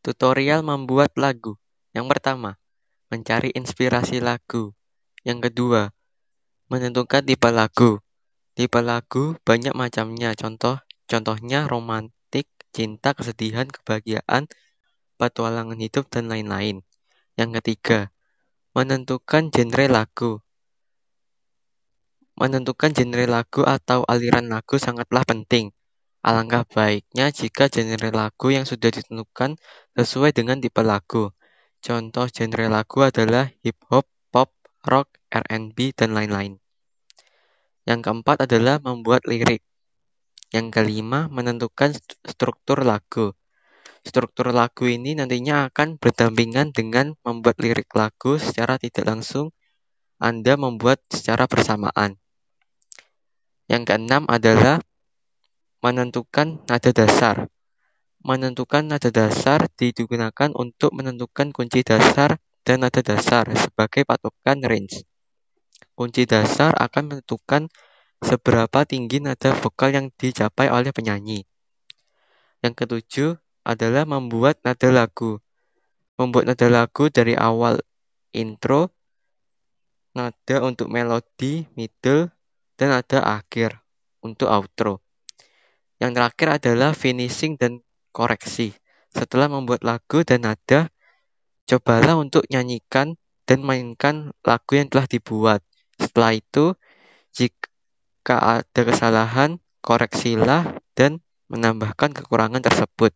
Tutorial membuat lagu. Yang pertama, mencari inspirasi lagu. Yang kedua, menentukan tipe lagu. Tipe lagu banyak macamnya. Contoh contohnya romantik, cinta, kesedihan, kebahagiaan, petualangan hidup dan lain-lain. Yang ketiga, menentukan genre lagu. Menentukan genre lagu atau aliran lagu sangatlah penting. Alangkah baiknya jika genre lagu yang sudah ditentukan sesuai dengan tipe lagu. Contoh genre lagu adalah hip hop, pop, rock, R&B, dan lain-lain. Yang keempat adalah membuat lirik. Yang kelima, menentukan struktur lagu. Struktur lagu ini nantinya akan berdampingan dengan membuat lirik lagu secara tidak langsung Anda membuat secara bersamaan. Yang keenam adalah menentukan nada dasar. Menentukan nada dasar digunakan untuk menentukan kunci dasar dan nada dasar sebagai patokan range. Kunci dasar akan menentukan seberapa tinggi nada vokal yang dicapai oleh penyanyi. Yang ketujuh adalah membuat nada lagu. Membuat nada lagu dari awal intro, nada untuk melodi, middle, dan nada akhir untuk outro. Yang terakhir adalah finishing dan koreksi. Setelah membuat lagu dan nada, cobalah untuk nyanyikan dan mainkan lagu yang telah dibuat. Setelah itu, jika ada kesalahan, koreksilah dan menambahkan kekurangan tersebut.